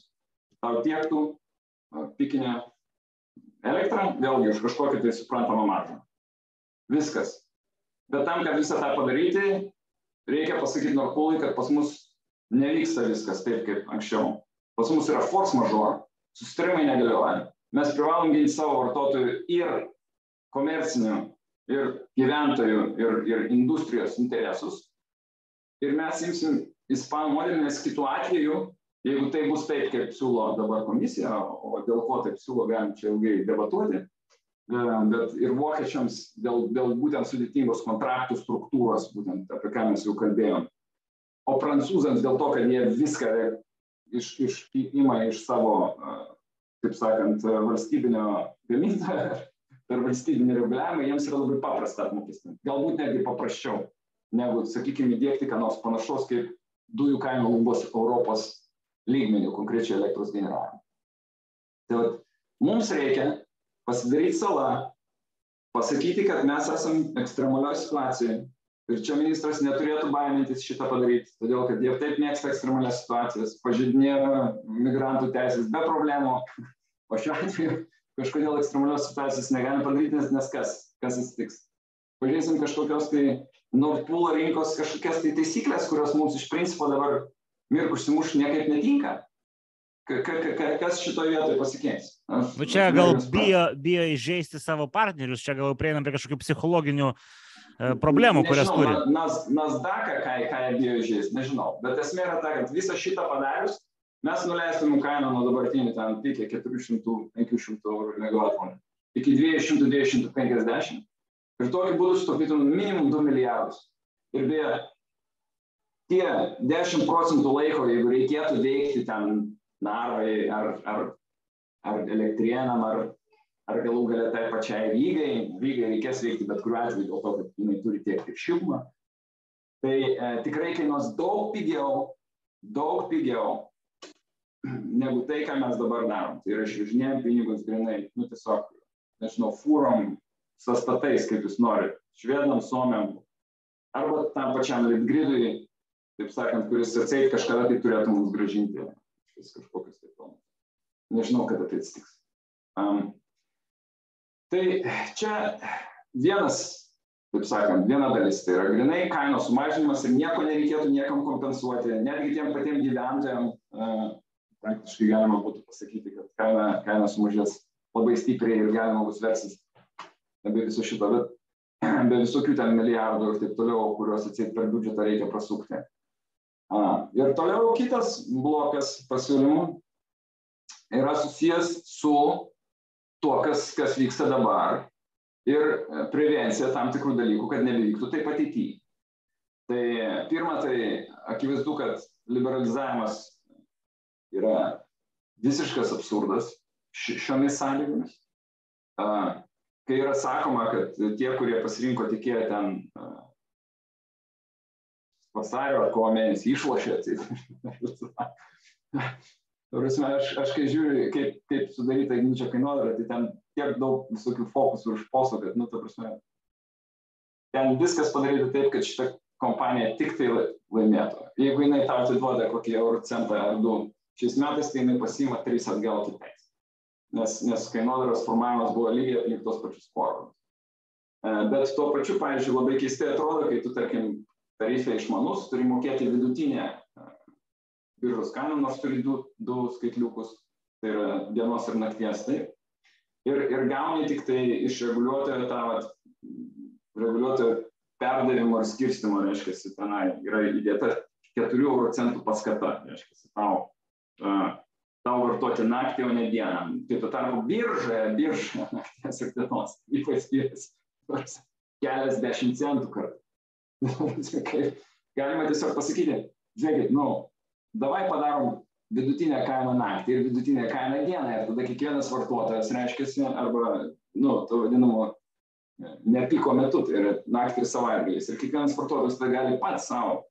tiektų pikinę elektrą, vėlgi už kažkokį tai suprantamą maržą. Viskas. Bet tam, kad visą tą padaryti, reikia pasakyti Norpolui, kad pas mus nevyksta viskas taip, kaip anksčiau. Pas mus yra force majeure, susitarimai negalioja. Mes privalom ginti savo vartotojų ir komercinių ir gyventojų, ir, ir industrijos interesus. Ir mes imsim ispanų modelį, nes kitų atveju, jeigu tai bus taip, kaip siūlo dabar komisija, o dėl ko taip siūlo, galim čia ilgai debatuoti, e, bet ir vokiečiams dėl, dėl būtent sudėtingos kontraktų struktūros, būtent apie ką mes jau kalbėjom. O prancūzams dėl to, kad jie viską iš, iš, ima iš savo, e, kaip sakant, valstybinio gamintojo per valstybinį reguliavimą, jiems yra labai paprasta apmokestinti. Galbūt netgi paprasčiau negu, sakykime, įdėkti ką nors panašaus kaip dujų kainų lubos Europos lygmenių, konkrečiai elektros generavimo. Tai vat, mums reikia pasidaryti salą, pasakyti, kad mes esam ekstremalioje situacijoje. Ir čia ministras neturėtų baimintis šitą padaryti, todėl kad jie taip mėgsta ekstremalias situacijas, pažydinėja migrantų teisės be problemų, o šiuo atveju kažkodėl ekstremalios situacijos negalim padaryti, nes, nes kas, kas atsitiks. Pažiūrėsim kažkokios tai Nordpūlo rinkos kažkokias tai taisyklės, kurios mums iš principo dabar mirk užsimuš niekaip netinka. Ka, ka, ka, kas šitoje vietoje pasikeis? Aš, nu čia gal bijo, bijo įžeisti savo partnerius, čia gal prieinam prie kažkokių psichologinių e, problemų, nežinau, kurias turi. Nas, Nasdaqą, ką, ką jie bijo įžeisti, nežinau. Bet esmė yra ta, kad visą šitą padarius, mes nuleistumėm kainą nuo dabartinių ten iki 400-500 eurų megavatvalandę iki 200-250 ir tokiu būdu sutaupytumėm minimum 2 milijardus. Ir beje, tie 10 procentų laiko, jeigu reikėtų veikti ten Narvai ar, ar, ar elektrienam, ar, ar galų galia tai pačiai Rygai, Rygai reikės veikti bet kuriuo atveju dėl to, kad jinai turi tiek ir šilumą, tai e, tikrai kainuos daug pigiau, daug pigiau negu tai, ką mes dabar darom. Tai yra išvežinėjom pinigus grinai, nu tiesiog, nežinau, fūrom, sastatais, kaip jūs norite, švedam, suomiam, arba tam pačiam litgridui, taip sakant, kuris atseit kažkada tai turėtų mums gražinti kažkokius tai planus. Nežinau, kada tai atsitiks. Um, tai čia vienas, taip sakant, viena dalis, tai yra grinai kainos sumažinimas ir nieko nereikėtų niekam kompensuoti, netgi tiem patiem gyventojam, uh, praktiškai galima būtų pasakyti, kad kaina, kaina sumažės labai stipriai ir galima bus versis be viso šito, bet be visokių ten milijardų ir taip toliau, kuriuos atseit per biudžetą reikia prasukti. A, ir toliau kitas blokas pasiūlymų yra susijęs su tuo, kas, kas vyksta dabar ir prevencija tam tikrų dalykų, kad nevyktų taip ateityje. Tai pirma, tai akivaizdu, kad liberalizavimas yra visiškas absurdas šiomis sąlygomis. Kai yra sakoma, kad tie, kurie pasirinko tikėję ten vasario ar kovo mėnesį išlošė, tai Prasme, aš, aš kai žiūriu, kaip, kaip sudaryta igničio kainodara, tai ten tiek daug visokių fokusų už poso, kad, nu, ta prasme, ten viskas padaryta taip, kad šitą kompanija tik tai laimėtų. Jeigu jinai tau atiduoda kokį euro centą ar du šiais metais, tai jinai pasima trys atgal kitais nes, nes kainodaros formavimas buvo lygiai aplink tos pačius formus. E, bet tuo pačiu, pavyzdžiui, labai keistai atrodo, kai tu, tarkim, tarifė išmanus, turi mokėti vidutinę e, biržos kainą, nors turi du, du skaitliukus, tai yra dienos ir nakties, taip. Ir, ir gauni tik tai iš reguliuotojo tą vat, reguliuotojo perdavimo ir skirstimo, reiškia, tenai yra įdėta 4 euro centų paskata, reiškia, tau uh, tau vartoti naktį, o ne dieną. Tai tuo tarpu biržoje, biržoje nakties ir dienos, ypač skiriasi keliasdešimt centų kartų. Galima tiesiog pasakyti, žiūrėkit, nu, davai padarom vidutinę kainą naktį ir vidutinę kainą dieną ir tada kiekvienas vartotojas reiškia, arba, nu, to vadinamo nepiko metu, tai yra naktį ir savaitgaliais. Ir kiekvienas vartotojas tada gali pats savo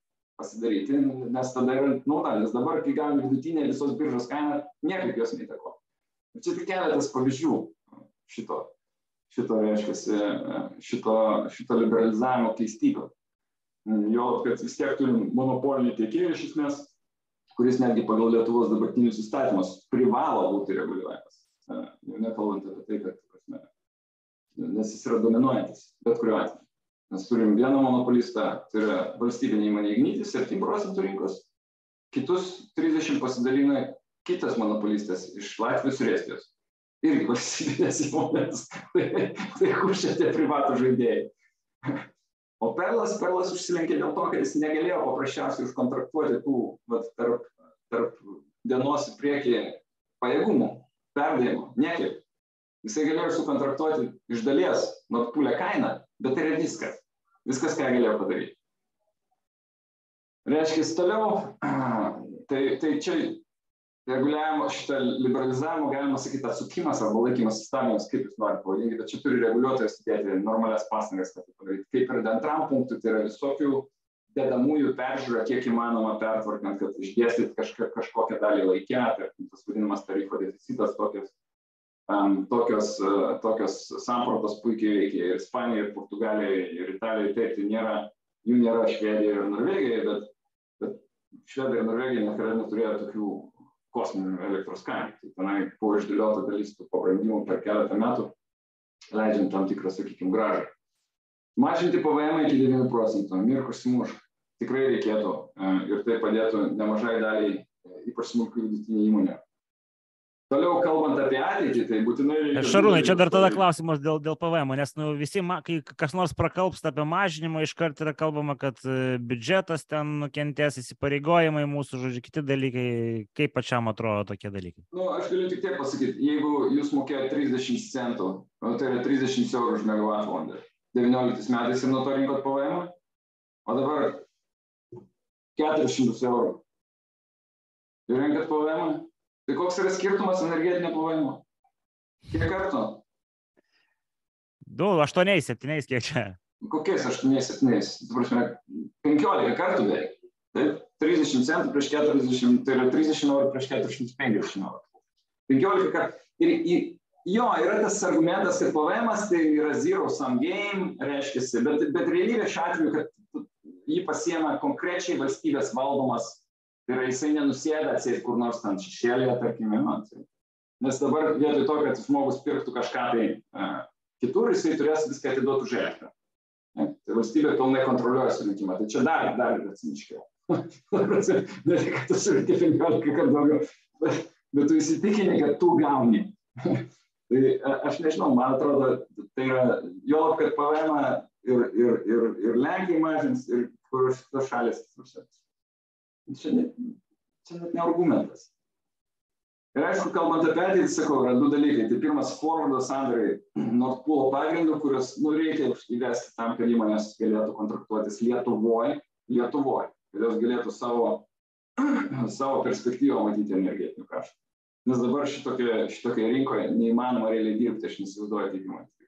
pasidaryti, nes tada yra nauda, nes dabar, kai galim vidutinę visos biržos kainą, niekaip jos neįtako. Čia tik keletas pavyzdžių šito, šito, reiškia, šito, šito liberalizavimo keistybių. Jo, kad vis tiek turim monopolinį tiekėją iš esmės, kuris netgi pagal Lietuvos dabartinius įstatymus privalo būti reguliuojamas. Jau nekalbant apie tai, kad, prasme, nes jis yra dominuojantis, bet kuriuo atveju. Mes turim vieną monopolistą, tai yra valstybinė įmonė Ignitis, 7 procentų rinkos, kitus 30 pasidalina kitas monopolistas iš Latvijos ir Estijos. Irgi valstybinės įmonės. tai, tai kur čia tie privatų žaidėjai? O Perlas, Perlas užsilenkė dėl to, kad jis negalėjo paprasčiausiai užkontraktuoti tų vat, tarp, tarp dienos į priekį pajėgumų, perdavimo, niekaip. Jisai galėjo sukontraktuoti iš dalies nuotpulę kainą, bet tai yra viskas. Viskas, ką galėjo padaryti. Reiškia, toliau, tai, tai čia reguliavimo, šitą liberalizavimo, galima sakyti, atsukimas arba laikymas stabdymas, kaip jūs norite pavadinti, bet čia turi reguliuotojas įdėti normalias pastangas, kad tai padaryti. Kaip ir antram punktui, tai yra visokių dedamųjų peržiūrą, kiek įmanoma pertvarkant, kad išdėstyt kažką, kažkokią dalį laikę, tarkim, tas vadinamas tarifo deficitas, tokios um, tokios, uh, tokios sampratos puikiai veikia ir Ispanijoje, ir Portugalijoje, ir Italijoje, taip, tai nėra, jų nėra Švedijoje ir Norvegijoje, bet, bet Švedija ir Norvegija niekada neturėjo tokių kosminių elektros kainų. Tai tenai buvo išdėliota dalis tų pabrangimų per keletą metų, leidžiant tam tikrą, sakykime, gražą. Mažinti PVM iki 9 procentų, mirkus simuš, tikrai reikėtų ir tai padėtų nemažai daliai, ypač smulkių vidutinių įmonių Toliau kalbant apie ateitį, tai būtinai... Šarūnai, čia dar tada klausimas dėl, dėl PVM, nes nu, visi, kai kas nors prakalbsta apie mažinimą, iškart yra kalbama, kad e, biudžetas ten nukentės, įsipareigojimai mūsų, žodžiu, kiti dalykai. Kaip pačiam atrodo tokie dalykai? Nu, aš galiu tik tiek pasakyti, jeigu jūs mokėjote 30 centų, nu, tai yra 30 eurų už megavatvalandę, 19 metais ir nuo to rinkot PVM, o dabar 400 eurų. Ir renkat PVM, Tai koks yra skirtumas energetinio pavojimo? Kiek kartų? Du, aštuoniais, septyniais, kiek čia? Kokiais aštuoniais, septyniais? Tu prasme, penkiolika kartų beveik. Taip, 30 centų prieš 40, tai yra 30 eurų prieš 450 eurų. 15 kartų. Ir, ir jo, yra tas argumentas, kad PVM tai yra zero sum game, reiškia, bet, bet realybė šiuo atveju, kad jį pasiema konkrečiai valstybės valdomas Tai yra jisai nenusėda atsėti kur nors ten šešėlėje, tarkime, nu, tai. nes dabar vietoj to, kad žmogus pirktų kažką tai uh, kitur, jisai turės viską atiduoti už elektrą. Tai valstybė pilnai kontroliuoja surinkimą. Tai čia dar, dar yra ciniškiau. ne tik, kad tu surinkai 15 kartų daugiau, bet, bet tu įsitikinai, kad tu gauni. tai aš nežinau, man atrodo, tai yra, jo lab, kad PVM ir, ir, ir, ir Lenkija mažins, ir kur šitos šalis. Čia net, čia net ne argumentas. Ir aišku, kalbant apie ateitį, sakau, yra du dalykai. Tai pirmas, forwardo sandariai Nord Pool pagrindų, kuriuos nu, reikia įvesti tam, kad įmonės galėtų kontraktuotis Lietuvoje, Lietuvoje, kad jos galėtų savo, savo perspektyvą matyti energetinių kaštų. Nes dabar šitokioje, šitokioje rinkoje neįmanoma realiai dirbti, aš nesivaizduoju kaip įmonės.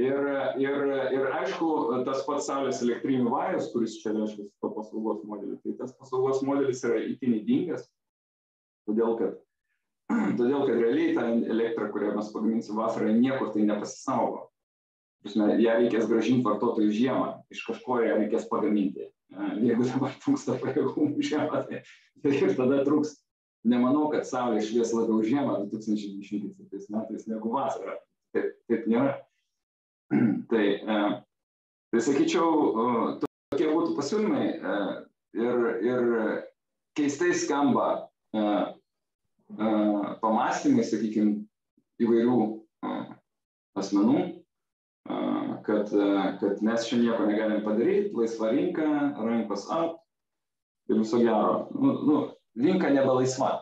Ir, ir, ir aišku, tas pats Saulės elektrinių vajus, kuris čia reiškia to paslaugos modelį, tai tas paslaugos modelis yra itin įdingas, todėl kad Todėl, kad realiai tą elektrą, kurią mes pagaminsim vasarą, niekur tai nepasisaugo. Prasme, ją reikės gražinti vartotojų žiemą, iš kažko ją reikės pagaminti. Jeigu dabar trūksta pajėgumų žiemą, tai, tai ir tada trūks. Nemanau, kad Saulė švies labiau žiemą 2027 metais negu vasarą. Taip, taip nėra. Tai, e, tai sakyčiau, tokie būtų pasiūlymai e, ir, ir keistai skamba e, pamastymai, sakykime, įvairių asmenų, kad, kad mes čia nieko negalim padaryti, laisva rinka, rankos ant ir viso gero. Nu, nu, rinka nebe laisva.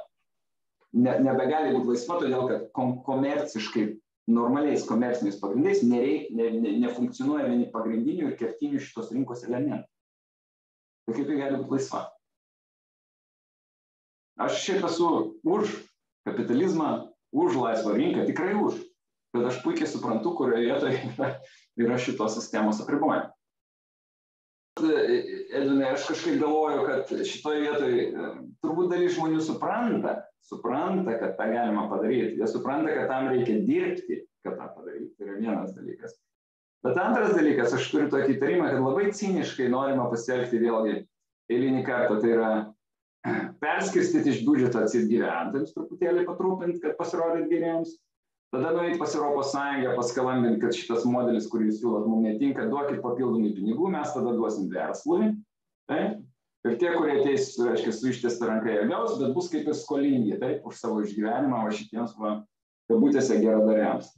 Ne, nebegali būti laisva, todėl kad kom komerciškai, normaliais komerciniais pagrindais nereik, ne, ne, nefunkcionuoja vieni pagrindinių ir kertinių šitos rinkos elementų. Tai kaip tai gali būti laisva? Aš šiaip esu už kapitalizmą, už laisvą rinką, tikrai už. Bet aš puikiai suprantu, kurioje vietoje yra, yra šitos sistemos apribojimai. Edvinai, aš kažkaip galvoju, kad šitoje vietoje turbūt dalis žmonių supranta, supranta, kad tą galima padaryti. Jie supranta, kad tam reikia dirbti, kad tą padaryti. Tai yra vienas dalykas. Bet antras dalykas, aš turiu tokį įtarimą, kad labai ciniškai norima pasielgti vėlgi eilinį kartą. Tai yra perskirstyti iš biudžeto atsit gyventojams truputėlį patrūpinti, kad pasirodyt geriems. Tada nueiti pas Europos Sąjungą, paskalambinti, kad šitas modelis, kurį jūs siūlot, mums netinka, duokit papildomai pinigų, mes tada duosim verslui. Taip? Ir tie, kurie ateis, reiškia, su ištiesta ranka jie gaus, bet bus kaip ir skolingi, taip, už savo išgyvenimą, o šitiems, va, kabutėse geradariams.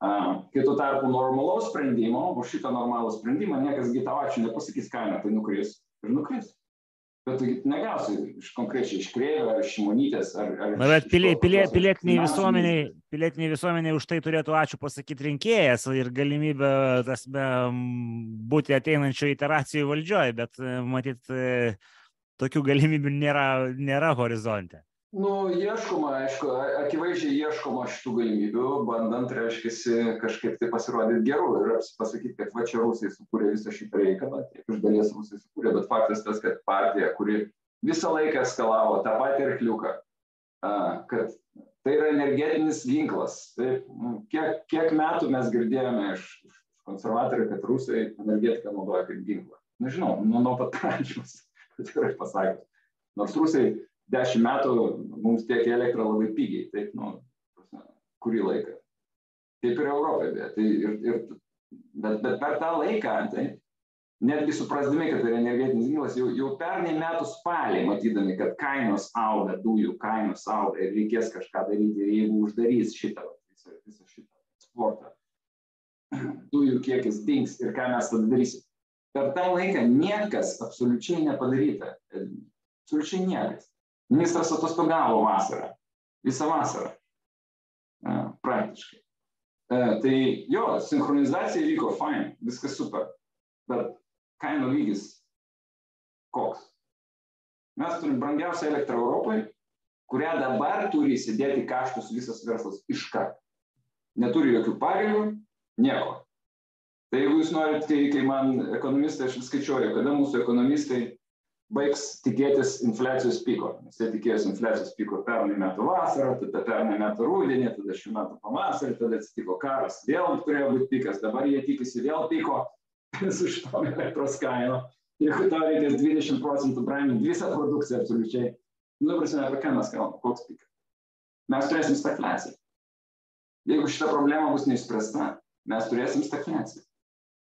Kai tuo tarpu normalaus sprendimo, už šitą normalų sprendimą niekas gi tavo ačiū nepasakys kainą, tai nukris ir nukris bet negausi iš konkrečiai iš Kreivio ar iš Šimonytės. Ar, ar bet pilie, pilie, pilietiniai visuomeniai, pilietiniai visuomeniai už tai turėtų ačiū pasakyti rinkėjas ir galimybę tas, be, būti ateinančio iteracijų valdžioje, bet matyt, tokių galimybių nėra, nėra horizonte nu ieškoma aišku akivaizdžiai ieškoma šitų galimybių bandant reiškiasi kažkaip tai pasirodyt geru ir pasakyt kad va čia rusai sukūrė visą šitą reikalą iš dalies rusai sukūrė bet faktas tas kad partija kuri visą laiką eskalavo tą patį arkliuką kad tai yra energetinis ginklas. Taip nu, kiek kiek metų mes girdėjome iš iš konservatorių kad rusai energetiką naudoja kaip ginklą? Nežinau nu nuo pat pradžios atvirai pasakius. Nors rusai dešimt metų mums tiekia elektrą labai pigiai, taip, nu, kurį laiką. Taip ir Europoje, bet, tai ir, ir, bet, bet per tą laiką, tai, netgi suprasdami, kad tai yra energetinis ginklas, jau, jau pernai metų spalį, matydami, kad kainos auga, dujų kainos auga ir reikės kažką daryti, jeigu uždarys šitą, visą, visą šitą eksportą, dujų kiekis dings ir ką mes tada darysim. Per tą laiką niekas absoliučiai nepadaryta. Absoliučiai niekas. Ministras atostogavo vasarą, visą vasarą praktiškai. Tai jo, sinchronizacija vyko fine, viskas super, bet kainų lygis koks? Mes turim brangiausią elektrą Europoje, kurią dabar turi įsidėti kaštus visas verslas iš karto. Neturi jokių pareigų, nieko. Tai jeigu jūs norit, kai, kai man ekonomistai, aš skaičiuoju, kada mūsų ekonomistai baigs tikėtis infliacijos piko. Nes jie tikėjosi infliacijos piko pernai metų vasarą, tada pernai metų rudenį, tada šių metų pavasarį, tada atsitiko karas, vėl turėjo būti pikas, dabar jie tikisi vėl piko su šitom elektros kainom. Jeigu tau reikės 20 procentų branginti visą produkciją absoliučiai, nu, prasme, apie ką mes kalbame, koks pikas. Mes turėsim stagfliaciją. Jeigu šita problema bus neišspręsta, mes turėsim stagfliaciją.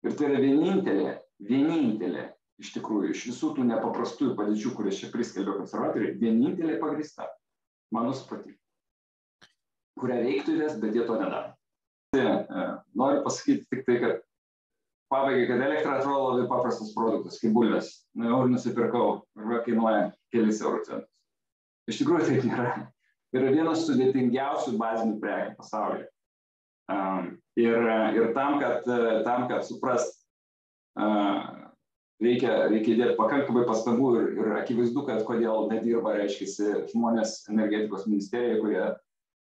Ir tai yra vienintelė, vienintelė iš tikrųjų iš visų tų nepaprastųjų padėčių, kurias čia priskelbė konservatoriai, vienintelė pagrįsta, mano supratimu, kurią reiktų įvesti, bet jie to nedaro. Tai, e, noriu pasakyti tik tai, kad pabaigai, kad elektra atrodo labai paprastas produktas, kaip bulvės. Nu, jau nusipirkau, ir kainuoja kelis eurų centus. Iš tikrųjų taip nėra. yra vienas sudėtingiausių bazinių prekių pasaulyje. Ir, ir tam, kad, tam, kad suprast, reikia, reikia įdėti pakankamai pastangų ir, ir akivaizdu, kad kodėl nedirba, reiškia, žmonės energetikos ministerijoje, kurie,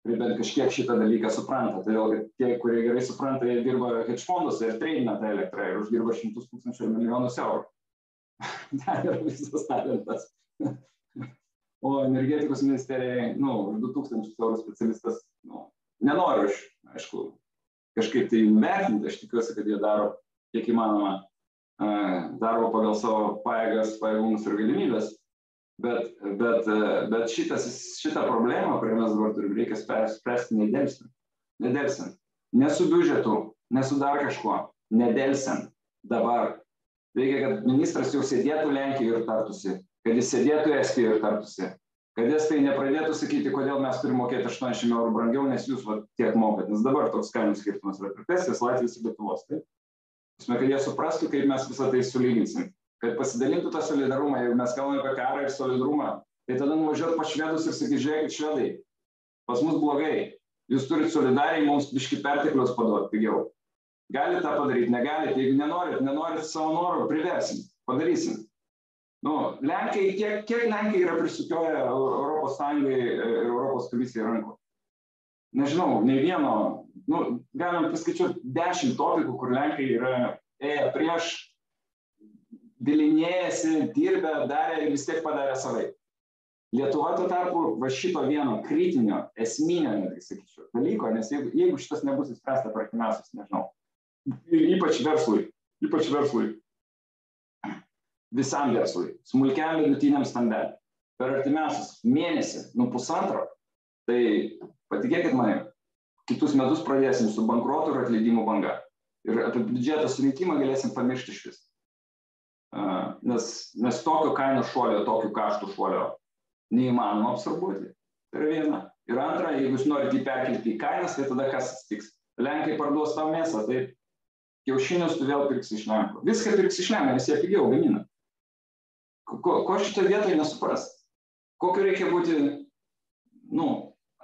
kurie bent kažkiek šitą dalyką supranta. Todėl, kad tie, kurie gerai supranta, jie dirba hedge fonduose ir treina tą elektrą ir uždirba šimtus tūkstančių ir milijonus eurų. Ten yra visas talentas. O energetikos ministerijai, nu, už 2000 eurų specialistas, nu, nenoriu aš, aišku, kažkaip tai vertinti, aš tikiuosi, kad jie daro kiek įmanoma darbo pagal savo pajėgas, pajėgumus ir galimybės. Bet, bet, bet šitas, šitą problemą, kurią mes dabar turim, reikia spręsti nedėlsint. Nedėlsint. Ne su biudžetu, ne su dar kažkuo. Nedėlsint. Dabar. Reikia, kad ministras jau sėdėtų Lenkijoje ir tartusi. Kad jis sėdėtų Estijoje ir tartusi. Kad estai nepradėtų sakyti, kodėl mes turime mokėti 80 eurų brangiau, nes jūs va, tiek mokat. Nes dabar toks kainų skirtumas yra tarp Estijos, Latvijos ir Lietuvos. Taip? Prasme, kad jie suprastų, kaip mes visą tai sulyginsim. Kad pasidalintų tą solidarumą, jeigu mes kalbame apie karą ir solidarumą, tai tada nuvažiuot pas švedus ir sakyti, žiūrėkit, švedai, pas mus blogai, jūs turite solidariai mums biški perteklius paduoti pigiau. Galite tą padaryti, negalite, jeigu nenorit, nenorit savo norų, priversim, padarysim. Nu, Lenkai, kiek, kiek Lenkai yra prisukioję Europos Sąjungai ir Europos komisijai rankų? Nežinau, nei vieno nu, galim paskaičiuoti dešimt topikų, kur Lenkai yra ėję prieš, bilinėjasi, dirbę, darė ir vis tiek padarė savai. Lietuva tuo tarpu va šito vieno kritinio, esminio, netgi sakyčiau, dalyko, nes jeigu, jeigu šitas nebus įspręsta per artimiausius, nežinau, ypač verslui, ypač verslui, visam verslui, smulkiam vidutiniam stambiam, per artimiausius mėnesį, nu pusantro, tai patikėkit manim, kitus metus pradėsim su bankruotų ir atleidimų banga. Ir apie biudžeto surinkimą galėsim pamiršti iš vis. Nes, nes tokio kainų šuolio, tokių kaštų šuolio neįmanoma absorbuoti. Tai yra viena. Ir antra, jeigu jūs norite jį perkelti į kainas, tai tada kas atsitiks? Lenkai parduos tau mėsą, tai kiaušinius tu vėl pirksi iš Lenkų. Viską pirksi iš Lenkų, nes jie pigiau gamina. Ko, ko šitoje vietoje nesupras? Kokio reikia būti, nu,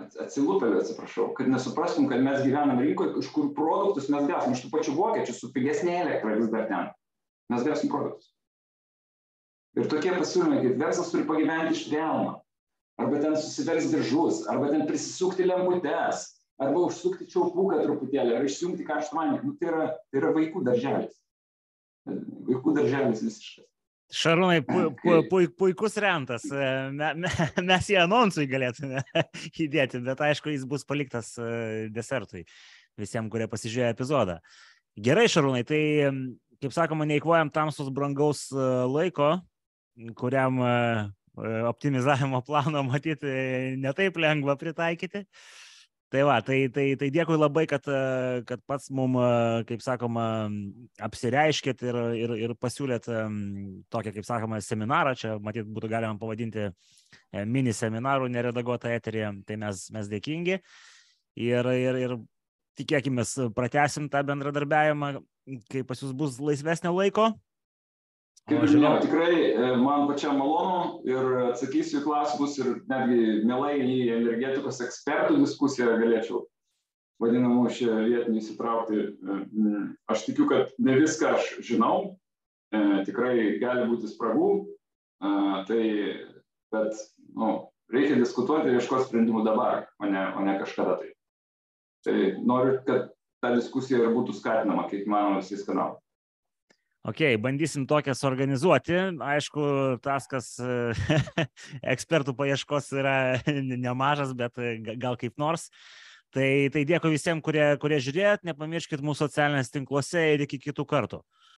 atsilupėlių, atsiprašau, kad nesuprastum, kad mes gyvenam rinkoje, iš kur produktus mes gausim, iš tų pačių vokiečių su pigesnė elektra vis dar ten. Mes gausim produktus. Ir tokie pasiūlymai, kaip verslas turi pagyventi iš delno, arba ten susivers diržus, arba ten prisisukti lemputes, arba užsukti čiaupuką truputėlį, ar išjungti karštą vandenį. Nu, tai, yra, tai yra vaikų darželis. Vaikų darželis visiškas. Šarūnai, pu, pu, pu, puikus rentas. Me, me, mes jį anonsui galėtume įdėti, bet aišku, jis bus paliktas e, desertui visiems, kurie pasižiūrėjo epizodą. Gerai, Šarūnai, tai, kaip sakoma, neįkvojam tamsus brangaus e, laiko, kuriam e, optimizavimo plano matyti netaip lengva pritaikyti. Uh, Tai va, tai, tai, tai dėkui labai, kad, kad pats mum, kaip sakoma, apsireiškėt ir, ir, ir pasiūlėt tokią, kaip sakoma, seminarą. Čia, matyt, būtų galima pavadinti e, mini seminarų neredaguotą eterį. Tai mes, mes dėkingi. Ir, ir, ir tikėkime, pratesim tą bendradarbiavimą, kai pas jūs bus laisvesnio laiko. Kaip žinau, tikrai e, man pačiam malonu ir atsakysiu į klausimus ir netgi mielai į energetikos ekspertų diskusiją galėčiau vadinamų šią vietinį įsitraukti. E, aš tikiu, kad ne viską aš žinau, e, tikrai gali būti spragų, tai, bet nu, reikia diskutuoti ir ieškoti sprendimų dabar, o ne, o ne kažkada tai. Tai noriu, kad ta diskusija ir būtų skatinama, kaip manoma, visais kanalais. Ok, bandysim tokią suorganizuoti. Aišku, tas, kas ekspertų paieškos yra nemažas, bet gal kaip nors. Tai, tai dėkui visiems, kurie, kurie žiūrėjot, nepamirškit mūsų socialinės tinkluose ir iki kitų kartų.